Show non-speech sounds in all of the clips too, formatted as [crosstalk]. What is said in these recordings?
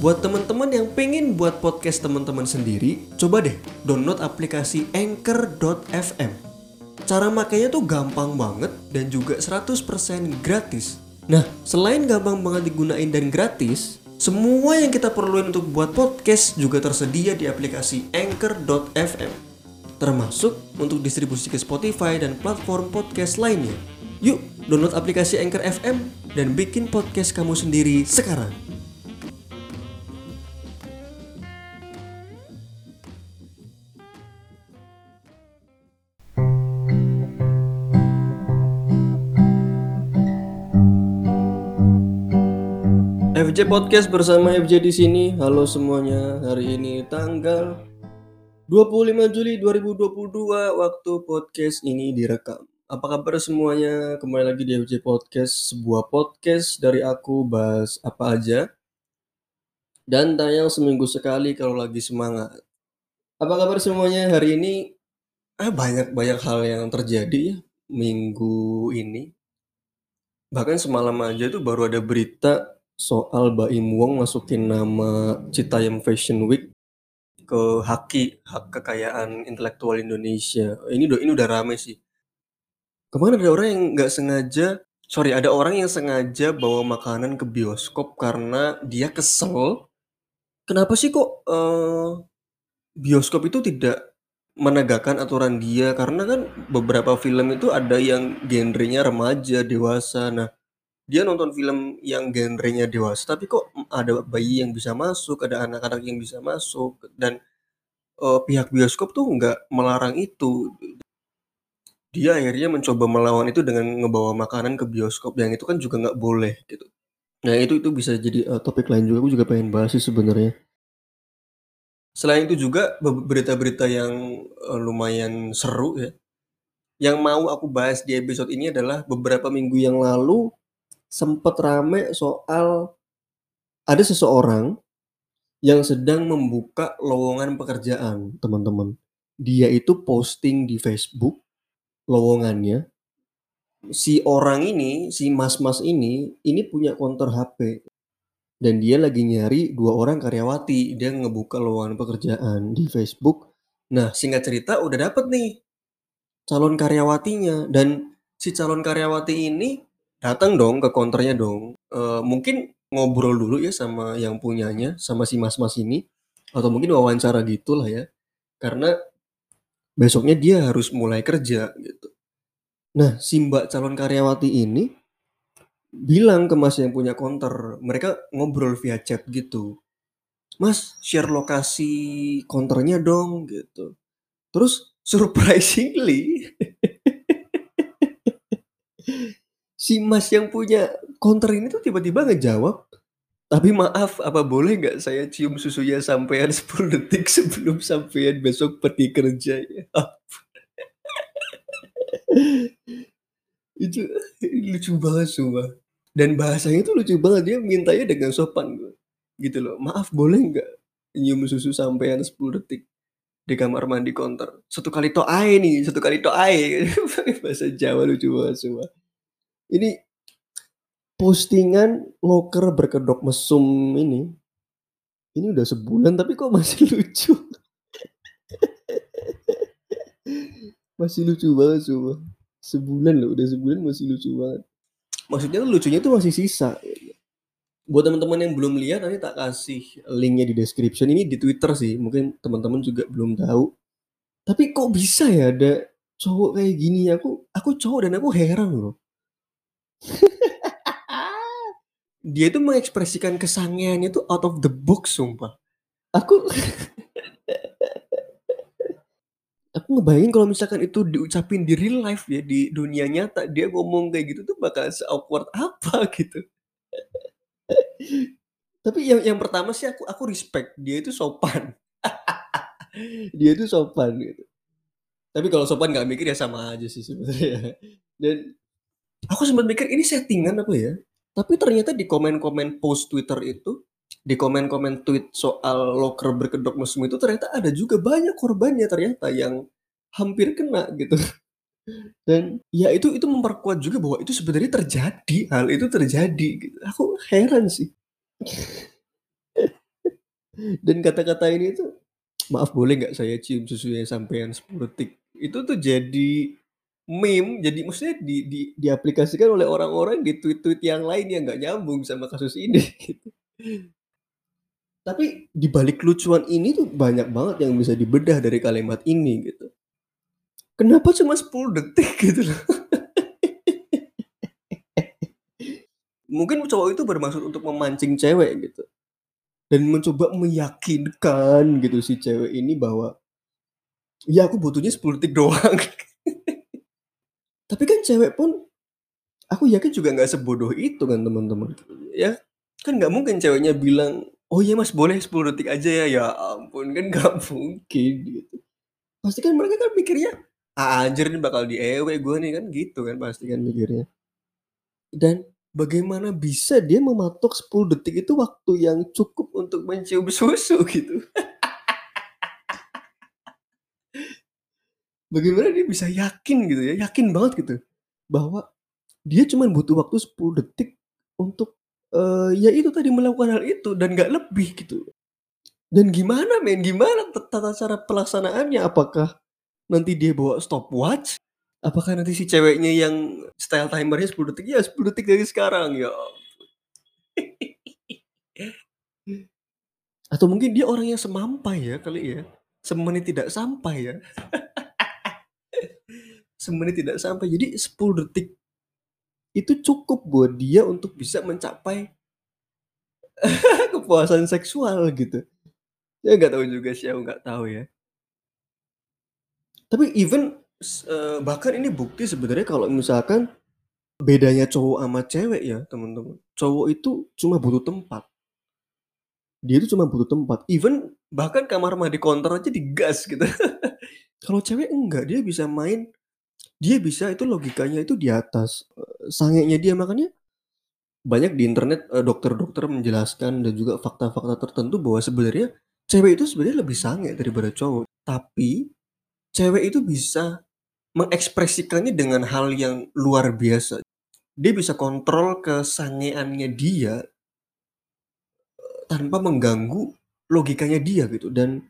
Buat teman-teman yang pengen buat podcast teman-teman sendiri, coba deh download aplikasi Anchor.fm. Cara makainya tuh gampang banget dan juga 100% gratis. Nah, selain gampang banget digunain dan gratis, semua yang kita perluin untuk buat podcast juga tersedia di aplikasi Anchor.fm. Termasuk untuk distribusi ke Spotify dan platform podcast lainnya. Yuk, download aplikasi Anchor FM dan bikin podcast kamu sendiri sekarang. FJ Podcast bersama FJ di sini. Halo semuanya. Hari ini tanggal 25 Juli 2022 waktu podcast ini direkam. Apa kabar semuanya? Kembali lagi di FJ Podcast, sebuah podcast dari aku bahas apa aja. Dan tayang seminggu sekali kalau lagi semangat. Apa kabar semuanya? Hari ini ah, banyak-banyak hal yang terjadi ya minggu ini. Bahkan semalam aja tuh baru ada berita soal Baim Wong masukin nama Citayam Fashion Week ke haki hak kekayaan intelektual Indonesia. Ini udah ini udah rame sih. Kemarin ada orang yang nggak sengaja, sorry ada orang yang sengaja bawa makanan ke bioskop karena dia kesel. Kenapa sih kok uh, bioskop itu tidak menegakkan aturan dia? Karena kan beberapa film itu ada yang genrenya remaja, dewasa. Nah dia nonton film yang genrenya dewasa tapi kok ada bayi yang bisa masuk ada anak-anak yang bisa masuk dan uh, pihak bioskop tuh nggak melarang itu. Dia akhirnya mencoba melawan itu dengan ngebawa makanan ke bioskop yang itu kan juga nggak boleh gitu. Nah itu itu bisa jadi uh, topik lain juga. Aku juga pengen bahas sih sebenarnya. Selain itu juga berita-berita yang uh, lumayan seru ya. Yang mau aku bahas di episode ini adalah beberapa minggu yang lalu sempat rame soal ada seseorang yang sedang membuka lowongan pekerjaan, teman-teman. Dia itu posting di Facebook lowongannya. Si orang ini, si mas-mas ini, ini punya konter HP. Dan dia lagi nyari dua orang karyawati. Dia ngebuka lowongan pekerjaan di Facebook. Nah, singkat cerita udah dapet nih calon karyawatinya. Dan si calon karyawati ini Datang dong ke counternya dong, uh, mungkin ngobrol dulu ya sama yang punyanya, sama si mas-mas ini, atau mungkin wawancara gitu lah ya. Karena besoknya dia harus mulai kerja gitu. Nah, si Mbak calon karyawati ini bilang ke Mas yang punya counter, mereka ngobrol via chat gitu. "Mas, share lokasi counternya dong," gitu. Terus surprisingly [laughs] si Mas yang punya counter ini tuh tiba-tiba ngejawab, "Tapi maaf, apa boleh nggak saya cium susunya sampean 10 detik sebelum sampean besok pergi kerja ya?" [laughs] Itu lucu banget sumpah. Dan bahasanya itu lucu banget, dia mintanya dengan sopan gitu loh, "Maaf boleh nggak nyium susu sampean 10 detik di kamar mandi counter? Satu kali tok ae nih, satu kali tok ae." [laughs] Bahasa Jawa lucu banget sumpah. Ini postingan loker berkedok mesum ini, ini udah sebulan tapi kok masih lucu. [laughs] Masih lucu banget coba. Sebulan loh, udah sebulan masih lucu banget. Maksudnya tuh lucunya tuh masih sisa. Buat teman-teman yang belum lihat nanti tak kasih linknya di description. Ini di Twitter sih, mungkin teman-teman juga belum tahu. Tapi kok bisa ya ada cowok kayak gini? Aku aku cowok dan aku heran loh. [laughs] Dia itu mengekspresikan kesangiannya tuh out of the box sumpah. Aku [laughs] aku ngebayangin kalau misalkan itu diucapin di real life ya, di dunia nyata, dia ngomong kayak gitu tuh bakal se-awkward apa [laughs] gitu. Tapi yang yang pertama sih aku aku respect, dia itu sopan. Dia itu sopan gitu. Tapi kalau sopan nggak mikir ya sama aja sih sebenarnya. Dan Aku sempat mikir ini settingan apa ya? Tapi ternyata di komen-komen post Twitter itu, di komen-komen tweet soal loker berkedok mesum itu ternyata ada juga banyak korbannya ternyata yang hampir kena gitu. Dan ya itu itu memperkuat juga bahwa itu sebenarnya terjadi, hal itu terjadi gitu. Aku heran sih. [laughs] Dan kata-kata ini tuh, "Maaf boleh nggak saya cium susunya sampean 10 detik?" Itu tuh jadi meme, jadi maksudnya di di diaplikasikan oleh orang-orang di tweet-tweet yang lain yang nggak nyambung sama kasus ini gitu. [laughs] Tapi di balik kelucuan ini tuh banyak banget yang bisa dibedah dari kalimat ini gitu. Kenapa cuma 10 detik gitu loh. [laughs] Mungkin cowok itu bermaksud untuk memancing cewek gitu. Dan mencoba meyakinkan gitu si cewek ini bahwa, "Ya aku butuhnya 10 detik doang." [laughs] Tapi kan cewek pun, aku yakin juga nggak sebodoh itu kan teman-teman, ya. Kan nggak mungkin ceweknya bilang, "Oh iya Mas boleh 10 detik aja ya." Ya ampun kan nggak [laughs] mungkin gitu. Pasti kan mereka kan mikirnya, "Ah, anjir nih bakal diewe gue nih," kan gitu kan pasti kan mikirnya. Dan bagaimana bisa dia mematok 10 detik itu waktu yang cukup untuk mencium susu [laughs] gitu. Bagaimana dia bisa yakin gitu ya, yakin banget gitu, bahwa dia cuman butuh waktu 10 detik untuk, eee, ya itu tadi melakukan hal itu dan nggak lebih gitu. Dan gimana men, gimana ta tata cara pelaksanaannya? Apakah nanti dia bawa stopwatch? Apakah nanti si ceweknya yang style timer-nya 10 detik, "Ya 10 detik dari sekarang." Ya. Atau mungkin dia orang yang semampai ya kali ya, semenit tidak sampai ya. [laughs] Semenit tidak sampai, jadi 10 detik itu cukup buat dia untuk bisa mencapai [laughs] kepuasan seksual gitu. Ya nggak tahu juga sih, aku nggak tahu ya. Tapi even eee, bahkan ini bukti sebenarnya kalau misalkan bedanya cowok sama cewek ya teman-teman, cowok itu cuma butuh tempat. Dia itu cuma butuh tempat, even bahkan kamar mandi kontor aja digas gitu. [laughs] Kalau cewek enggak, dia bisa main dia bisa itu logikanya itu di atas, eee, sangenya dia. Makanya banyak di internet, eee, dokter-dokter menjelaskan dan juga fakta-fakta tertentu bahwa sebenarnya cewek itu sebenarnya lebih sange daripada cowok. Tapi cewek itu bisa mengekspresikannya dengan hal yang luar biasa. Dia bisa kontrol kesangeannya dia eee, tanpa mengganggu logikanya dia gitu dan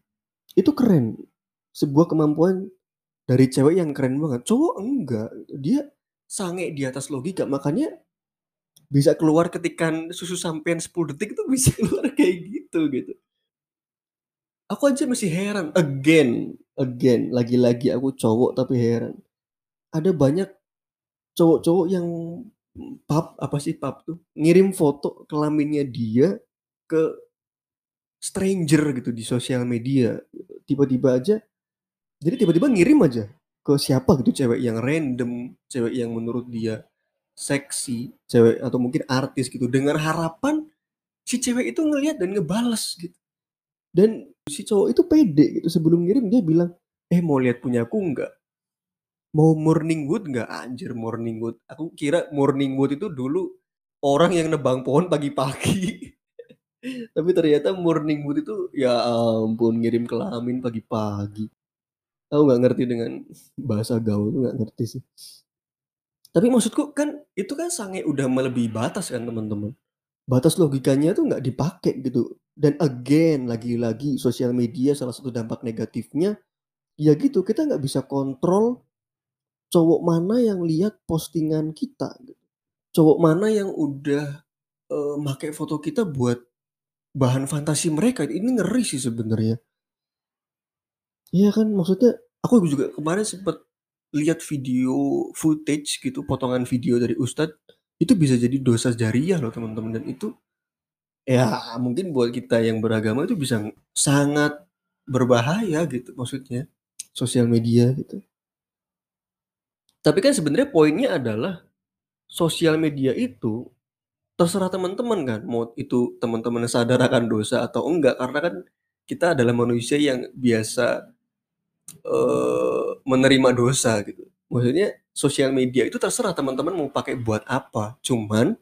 itu keren. Sebuah kemampuan dari cewek yang keren banget. Cowok enggak, dia sange di atas logika, makanya bisa keluar ketikan susu sampean 10 detik itu bisa [laughs] keluar kayak gitu, gitu. Aku aja masih heran, again again, lagi-lagi aku cowok tapi heran. Ada banyak cowok-cowok yang pap apa sih pap tuh, ngirim foto kelaminnya dia ke stranger gitu di sosial media. Tiba-tiba aja jadi tiba-tiba ngirim aja ke siapa gitu, cewek yang random, cewek yang menurut dia seksi, cewek atau mungkin artis gitu, dengan harapan si cewek itu ngelihat dan ngebales gitu. Dan si cowok itu pede gitu, sebelum ngirim dia bilang, "Eh mau lihat punyaku nggak? Mau morning wood nggak?" Anjir morning wood, aku kira morning wood itu dulu orang yang nebang pohon pagi-pagi. [laughs] Tapi ternyata morning wood itu ya ampun ngirim kelamin pagi-pagi. Aku nggak ngerti dengan bahasa gaul tuh nggak ngerti sih. Tapi maksudku kan itu kan sange udah melebihi batas kan teman-teman. Batas logikanya tuh nggak dipakai gitu. Dan again, lagi-lagi sosial media salah satu dampak negatifnya, ya gitu kita nggak bisa kontrol cowok mana yang lihat postingan kita gitu. Cowok mana yang udah, eee, make foto kita buat bahan fantasi mereka, ini ngeri sih sebenarnya. Iya kan, maksudnya aku juga kemarin sempet lihat video footage gitu, potongan video dari ustad, itu bisa jadi dosa jariah loh teman-teman dan itu, ya mungkin buat kita yang beragama itu bisa sangat berbahaya gitu maksudnya, sosial media gitu. Tapi kan sebenarnya poinnya adalah, sosial media itu terserah teman-teman kan, mau itu teman-teman sadar akan dosa atau enggak, karena kan kita adalah manusia yang biasa, eee, menerima dosa gitu. Maksudnya sosial media itu terserah teman-teman mau pakai buat apa, cuman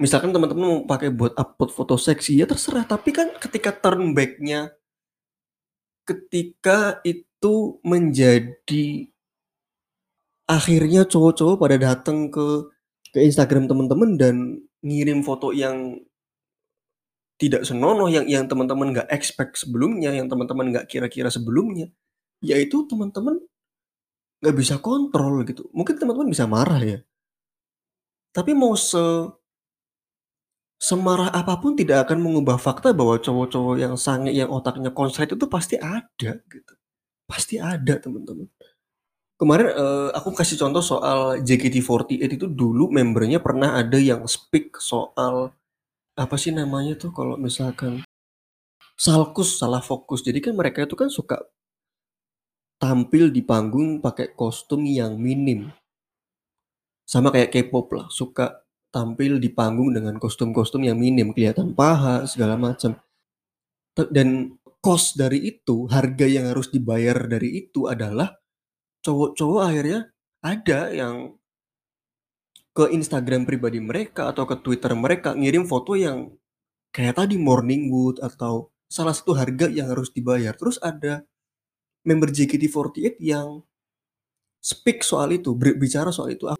misalkan teman-teman mau pakai buat upload foto seksi, ya terserah, tapi kan ketika turn back-nya ketika itu menjadi akhirnya cowok-cowok pada dateng ke ke Instagram temen-temen dan ngirim foto yang tidak senonoh yang yang teman-teman nggak expect sebelumnya, yang teman-teman nggak kira-kira sebelumnya, yaitu teman-teman nggak bisa kontrol gitu. Mungkin teman-teman bisa marah ya. Tapi mau se semarah apa pun tidak akan mengubah fakta bahwa cowok-cowok yang sange, yang otaknya konslet itu pasti ada gitu. Pasti ada teman-teman. Kemarin uh, aku kasih contoh soal JKT48 itu dulu membernya pernah ada yang speak soal apa sih namanya tuh kalau misalkan salkus salah fokus. Jadi kan mereka itu kan suka tampil di panggung pakai kostum yang minim. Sama kayak K-pop lah, suka tampil di panggung dengan kostum-kostum yang minim, kelihatan paha, segala macam. Dan cost dari itu, harga yang harus dibayar dari itu adalah cowok-cowok akhirnya ada yang ke Instagram pribadi mereka atau ke Twitter mereka ngirim foto yang kayak tadi morning wood atau salah satu harga yang harus dibayar. Terus ada member JKT48 yang speak soal itu, bicara soal itu.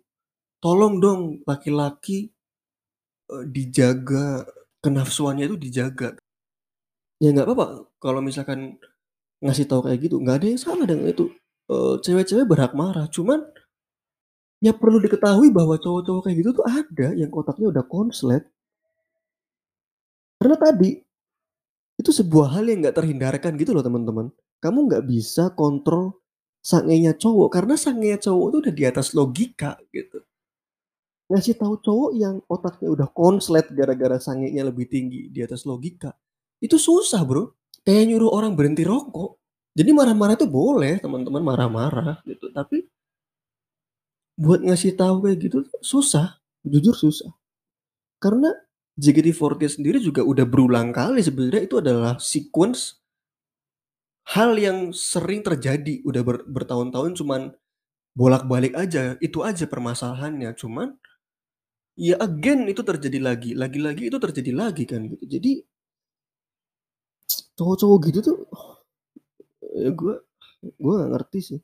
Tolong dong laki-laki uh, dijaga kenafsuannya itu dijaga. Ya nggak apa-apa kalau misalkan ngasih tahu kayak gitu nggak ada yang salah dengan itu. Uh, cewek-cewek berhak marah cuman ya perlu diketahui bahwa cowok-cowok kayak gitu tuh ada yang kotaknya udah konslet. Karena tadi itu sebuah hal yang nggak terhindarkan gitu loh teman-teman. Kamu nggak bisa kontrol sangenya cowok karena sangenya cowok itu udah di atas logika gitu. Ngasih tahu cowok yang otaknya udah konslet gara-gara sangenya lebih tinggi di atas logika. Itu susah bro. Kayak nyuruh orang berhenti rokok. Jadi marah-marah itu boleh teman-teman marah-marah gitu. Tapi buat ngasih tahu kayak gitu susah. Jujur susah. Karena JKT48 sendiri juga udah berulang kali sebenarnya itu adalah sequence hal yang sering terjadi. Udah ber, bertahun-tahun cuman bolak-balik aja itu aja permasalahannya. Cuman ya again itu terjadi lagi lagi-lagi itu terjadi lagi kan gitu. Jadi cowok-cowok gitu tuh ya gue gue gak ngerti sih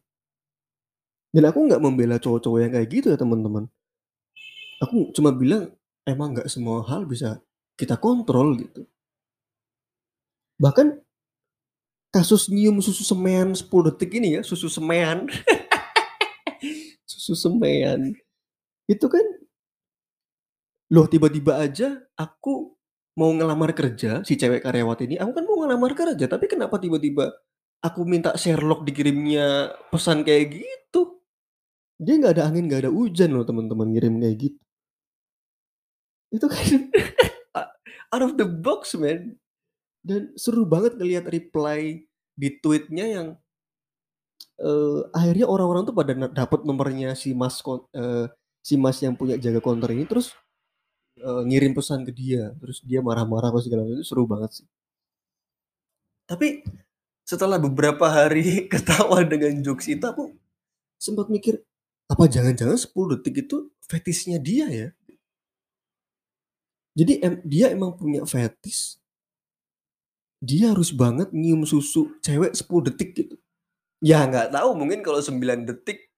dan aku nggak membela cowok-cowok yang kayak gitu ya teman-teman. Aku cuma bilang emang nggak semua hal bisa kita kontrol gitu. Bahkan kasus nyium susu semen 10 detik ini ya susu semen. [laughs] Susu semen. Itu kan Loh tiba-tiba aja aku mau ngelamar kerja, si cewek karyawati ini, aku kan mau ngelamar kerja, tapi kenapa tiba-tiba aku minta Sherlock dikirimnya pesan kayak gitu? Dia nggak ada angin, nggak ada hujan loh teman-teman ngirim kayak gitu. Itu kan [laughs] out of the box man. Dan seru banget ngelihat reply di tweetnya yang uh, akhirnya orang-orang tuh pada dapat nomornya si mas uh, si mas yang punya jaga konter ini terus uh, ngirim pesan ke dia terus dia marah-marah apa segala macam itu seru banget sih tapi setelah beberapa hari [laughs] ketawa dengan jokes itu aku sempat mikir apa jangan-jangan 10 detik itu fetisnya dia ya? Jadi em, dia emang punya fetis dia harus banget nyium susu cewek 10 detik gitu. Ya nggak tahu mungkin kalau 9 detik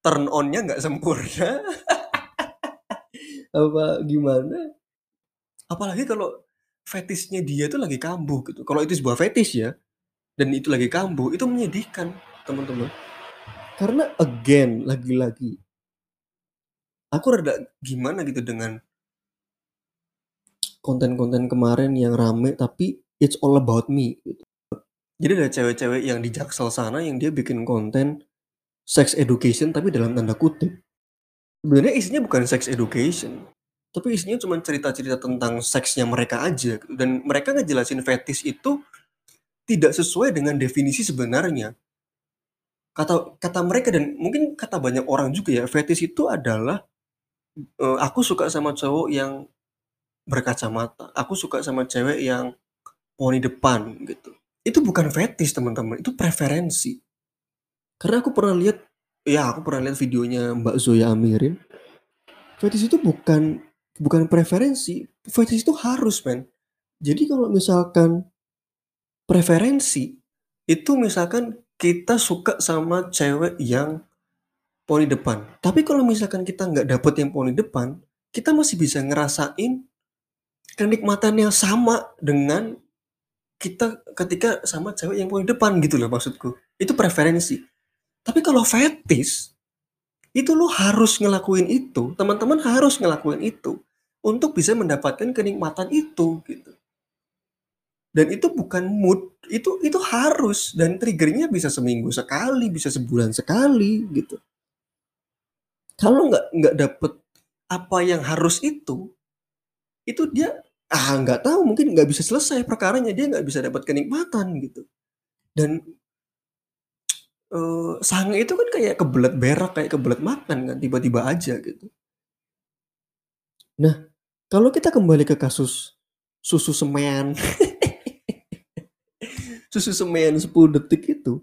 turn onnya nggak sempurna. [laughs] Apa gimana? Apalagi kalau fetisnya dia tuh lagi kambuh gitu. Kalau itu sebuah fetis ya dan itu lagi kambuh itu menyedihkan teman-teman karena again lagi-lagi aku rada gimana gitu dengan konten-konten kemarin yang rame tapi it's all about me gitu. jadi ada cewek-cewek yang di jaksel sana yang dia bikin konten sex education tapi dalam tanda kutip sebenarnya isinya bukan sex education tapi isinya cuma cerita-cerita tentang seksnya mereka aja dan mereka ngejelasin fetis itu tidak sesuai dengan definisi sebenarnya kata kata mereka dan mungkin kata banyak orang juga ya fetis itu adalah uh, aku suka sama cowok yang berkacamata. Aku suka sama cewek yang poni depan gitu. Itu bukan fetis teman-teman. Itu preferensi. Karena aku pernah lihat ya aku pernah lihat videonya Mbak Zoya Amirin. Fetish itu bukan bukan preferensi. Fetish itu harus men. Jadi kalau misalkan preferensi itu misalkan kita suka sama cewek yang poni depan tapi kalau misalkan kita nggak dapet yang poni depan kita masih bisa ngerasain kenikmatan yang sama dengan kita ketika sama cewek yang paling depan gitu loh maksudku. Itu preferensi. Tapi kalau fetis, itu lo harus ngelakuin itu, teman-teman harus ngelakuin itu untuk bisa mendapatkan kenikmatan itu gitu. Dan itu bukan mood, itu itu harus dan triggernya bisa seminggu sekali, bisa sebulan sekali gitu. Kalau nggak nggak dapet apa yang harus itu, itu dia ah nggak tahu mungkin nggak bisa selesai perkaranya dia nggak bisa dapat kenikmatan gitu. Dan uh, sange itu kan kayak kebelet berak, kayak kebelet makan kan tiba-tiba aja gitu. Nah, kalau kita kembali ke kasus susu semean [laughs] susu semen 10 detik itu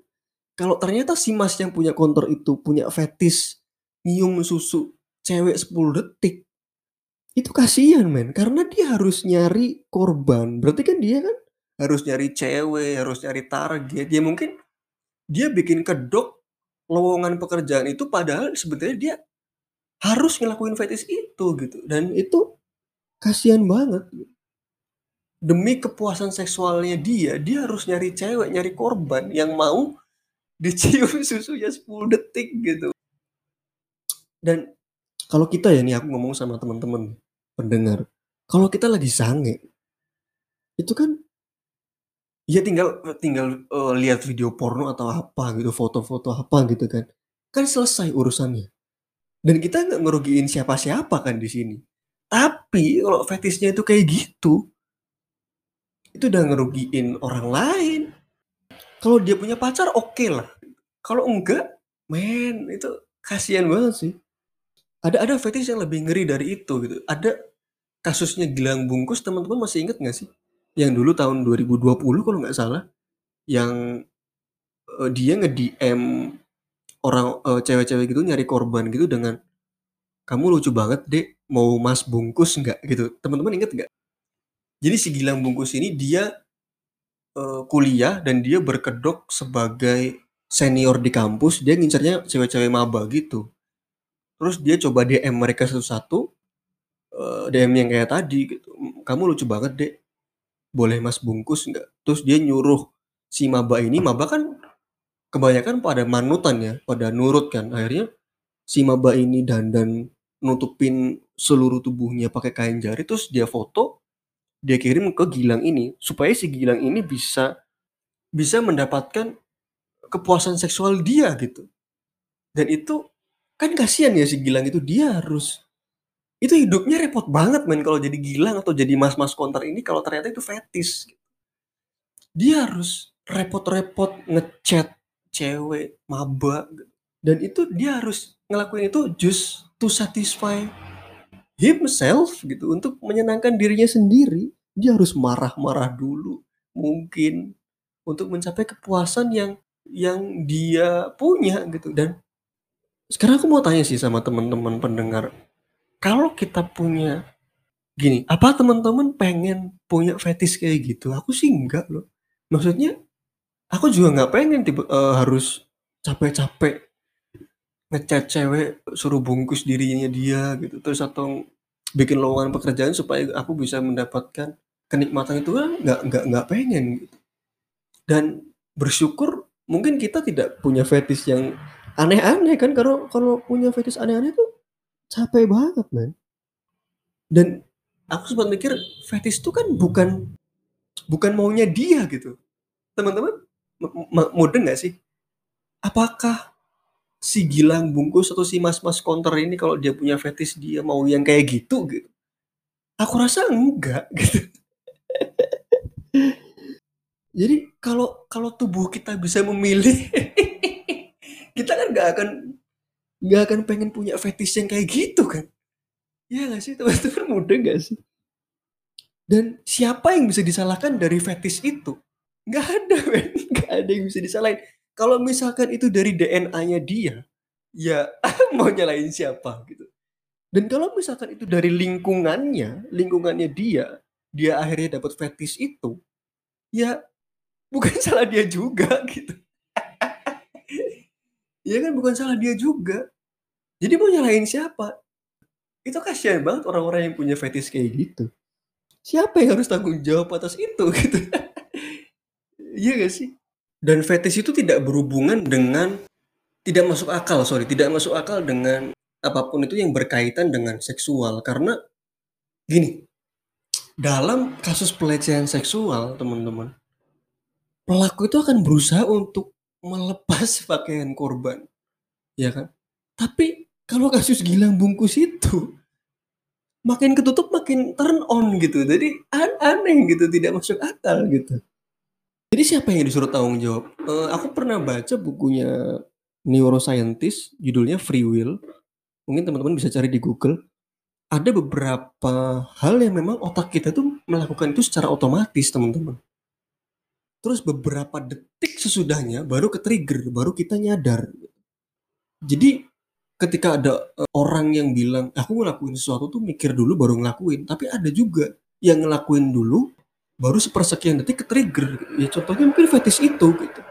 kalau ternyata si mas yang punya kontor itu punya fetis nyium susu cewek 10 detik itu kasihan men. Karena dia harus nyari korban. Berarti kan dia kan harus nyari cewek harus nyari target. Dia mungkin dia bikin kedok lowongan pekerjaan itu padahal sebetulnya dia harus ngelakuin fetis itu gitu. Dan itu kasihan banget demi kepuasan seksualnya dia, dia harus nyari cewek, nyari korban yang mau dicium [laughs] susunya 10 detik gitu. Dan kalau kita ya nih aku ngomong sama teman-teman pendengar, kalau kita lagi sange, itu kan ya tinggal tinggal uh, lihat video porno atau apa gitu, foto-foto apa gitu kan, kan selesai urusannya. Dan kita nggak ngerugiin siapa-siapa kan di sini. Tapi kalau fetisnya itu kayak gitu, itu udah ngerugiin orang lain. Kalau dia punya pacar oke okay lah. Kalau enggak, men itu kasihan banget sih. Ada ada fetish yang lebih ngeri dari itu gitu. Ada kasusnya Gilang Bungkus teman-teman masih inget nggak sih? Yang dulu tahun 2020 kalau nggak salah, yang uh, dia nge-DM orang uh, cewek-cewek gitu nyari korban gitu dengan kamu lucu banget deh mau mas bungkus nggak gitu teman-teman inget nggak jadi si Gilang Bungkus ini dia uh, kuliah dan dia berkedok sebagai senior di kampus. Dia ngincernya cewek-cewek maba gitu. Terus dia coba DM mereka satu-satu. Uh, eh, DM yang kayak tadi gitu. Kamu lucu banget deh. Boleh mas bungkus nggak? Terus dia nyuruh si maba ini. Maba kan kebanyakan pada manutan ya. Pada nurut kan. Akhirnya si maba ini dandan nutupin seluruh tubuhnya pakai kain jari. Terus dia foto dia kirim ke Gilang ini supaya si Gilang ini bisa bisa mendapatkan kepuasan seksual dia gitu. Dan itu kan kasihan ya si Gilang itu dia harus itu hidupnya repot banget men kalau jadi Gilang atau jadi mas-mas konter ini kalau ternyata itu fetis. Dia harus repot-repot ngechat cewek maba dan itu dia harus ngelakuin itu just to satisfy himself gitu untuk menyenangkan dirinya sendiri dia harus marah-marah dulu mungkin untuk mencapai kepuasan yang yang dia punya gitu. Dan sekarang aku mau tanya sih sama teman-teman pendengar kalau kita punya gini apa teman-teman pengen punya fetish kayak gitu? Aku sih enggak loh. Maksudnya aku juga nggak pengen tiba uh, harus capek-capek ngecat cewek suruh bungkus dirinya dia gitu. Terus atau bikin lowongan pekerjaan supaya aku bisa mendapatkan kenikmatan itu kan nggak nggak nggak pengen gitu. Dan bersyukur mungkin kita tidak punya fetish yang aneh-aneh kan kalau kalau punya fetish aneh-aneh tuh capek banget man dan aku sempat mikir fetish itu kan bukan bukan maunya dia gitu. Teman-teman mode nggak sih? Apakah si Gilang bungkus atau si mas-mas counter ini kalau dia punya fetish dia mau yang kayak gitu gitu. Aku rasa enggak [laughs] gitu. Jadi kalau kalau tubuh kita bisa memilih, [laughs] kita kan nggak akan nggak akan pengen punya fetish yang kayak gitu kan? Iya nggak sih teman-teman muda nggak sih? Dan siapa yang bisa disalahkan dari fetish itu? Nggak ada, men. [laughs] Nggak ada yang bisa disalahin kalau misalkan itu dari DNA-nya dia, ya [laughs] mau nyalain siapa gitu. Dan kalau misalkan itu dari lingkungannya, lingkungannya dia, dia akhirnya dapat fetish itu, ya bukan [laughs] salah dia juga gitu. [laughs] ya kan bukan salah dia juga. Jadi mau nyalain siapa? Itu kasihan banget orang-orang yang punya fetish kayak gitu. siapa yang harus tanggung jawab atas itu gitu iya gak sih dan fetish itu tidak berhubungan dengan tidak masuk akal sorry tidak masuk akal dengan apa pun itu yang berkaitan dengan seksual. Karena gini dalam kasus pelecehan seksual teman-teman pelaku itu akan berusaha untuk melepas [laughs] pakaian korban ya kan? Tapi kalau kasus gilang bungkus itu makin ketutup makin turn on gitu. Jadi an aneh gitu tidak masuk akal gitu jadi siapa yang disuruh tanggung jawab? Uh, aku pernah baca bukunya neuroscientist judulnya Free Will. Mungkin teman-teman bisa cari di Google. Ada beberapa hal yang memang otak kita tuh melakukan itu secara otomatis teman-teman. Terus beberapa detik sesudahnya baru ke trigger baru kita nyadar. Jadi ketika ada uh, orang yang bilang aku ngelakuin sesuatu tuh mikir dulu baru ngelakuin. Tapi ada juga yang ngelakuin dulu baru sepersekian detik ke trigger ya contohnya mungkin fetish itu gitu.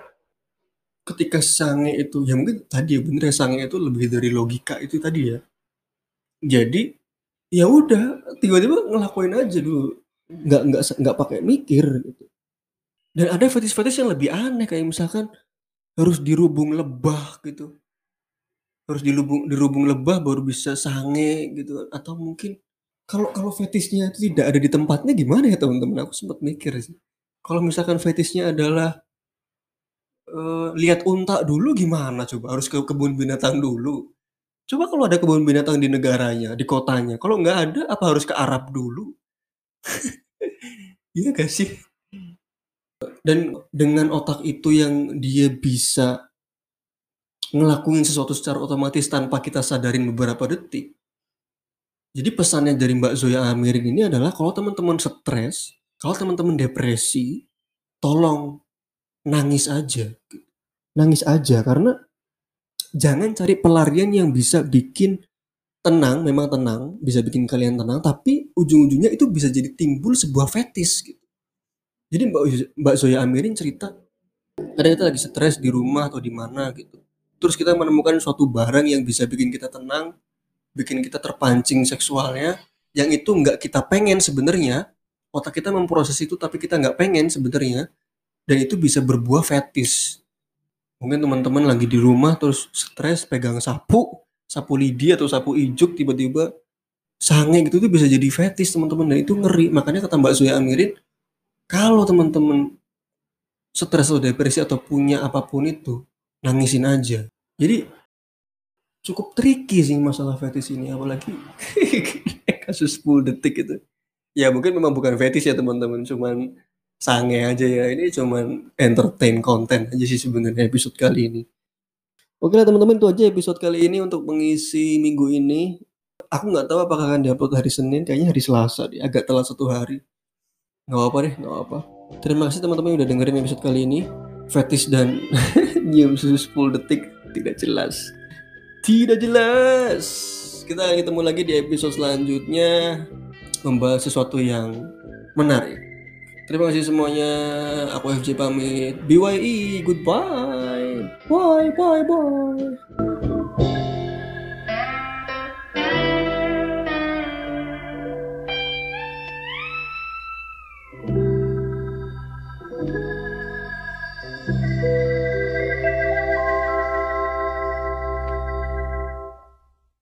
Ketika sange itu ya mungkin tadi ya bener ya sange itu lebih dari logika itu tadi ya. Jadi ya udah tiba-tiba ngelakuin aja dulu. Nggak nggak nggak pakai mikir gitu. Dan ada fetish-fetish yang lebih aneh kayak misalkan harus dirubung lebah gitu. Harus dilubung dirubung lebah baru bisa sange gitu. Atau mungkin kalau kalau fetisnya itu tidak ada di tempatnya gimana ya teman-teman? Aku sempat mikir sih. Kalau misalkan fetisnya adalah uh, lihat unta dulu gimana coba? Harus ke kebun binatang dulu. Coba kalau ada kebun binatang di negaranya di kotanya kalau nggak ada apa harus ke Arab dulu? [laughs] Iya gak sih? Dan dengan otak itu yang dia bisa ngelakuin sesuatu secara otomatis tanpa kita sadarin beberapa detik. Jadi pesannya dari Mbak Zoya Amirin ini adalah kalau teman-teman stres, kalau teman-teman depresi, tolong nangis aja. Nangis aja karena jangan cari pelarian yang bisa bikin tenang, memang tenang, bisa bikin kalian tenang, tapi ujung-ujungnya itu bisa jadi timbul sebuah fetis gitu. Jadi Mbak Mbak Zoya Amirin cerita, kadang kita lagi stres di rumah atau di mana gitu terus kita menemukan suatu barang yang bisa bikin kita tenang, bikin kita terpancing seksualnya, yang itu nggak kita pengen sebenarnya, otak kita memproses itu tapi kita nggak pengen sebenarnya, dan itu bisa berbuah fetis. Mungkin teman-teman lagi di rumah terus stres pegang sapu, sapu lidi atau sapu ijuk tiba-tiba sange gitu tuh bisa jadi fetis teman-teman dan itu ngeri. Makanya kata Mbak Suya Amirin, kalau teman-teman stres atau depresi atau punya apa pun itu, nangisin aja. Jadi cukup tricky sih masalah fetish ini apalagi [laughs] kasus 10 detik itu. Ya mungkin memang bukan fetish ya teman-teman, cuman sange aja ya. Ini cuman entertain konten aja sih sebenarnya episode kali ini. Oke lah teman-teman itu aja episode kali ini untuk mengisi minggu ini. Aku nggak tahu apakah akan diupload hari Senin, kayaknya hari Selasa deh, agak telat satu hari. Nggak apa-apa deh, nggak apa. Terima kasih teman-teman udah dengerin episode kali ini fetish dan [laughs] nyium susu 10 detik tidak jelas. Tidak jelas. Kita akan ketemu lagi di episode selanjutnya membahas sesuatu yang menarik. Terima kasih semuanya. Aku FJ pamit. BYE. Goodbye. Bye bye bye.